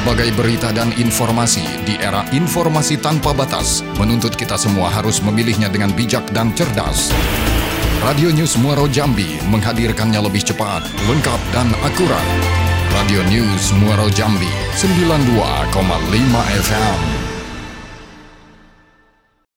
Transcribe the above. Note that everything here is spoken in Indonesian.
Berbagai berita dan informasi di era informasi tanpa batas menuntut kita semua harus memilihnya dengan bijak dan cerdas. Radio News Muaro Jambi menghadirkannya lebih cepat, lengkap dan akurat. Radio News Muaro Jambi 92,5 FM.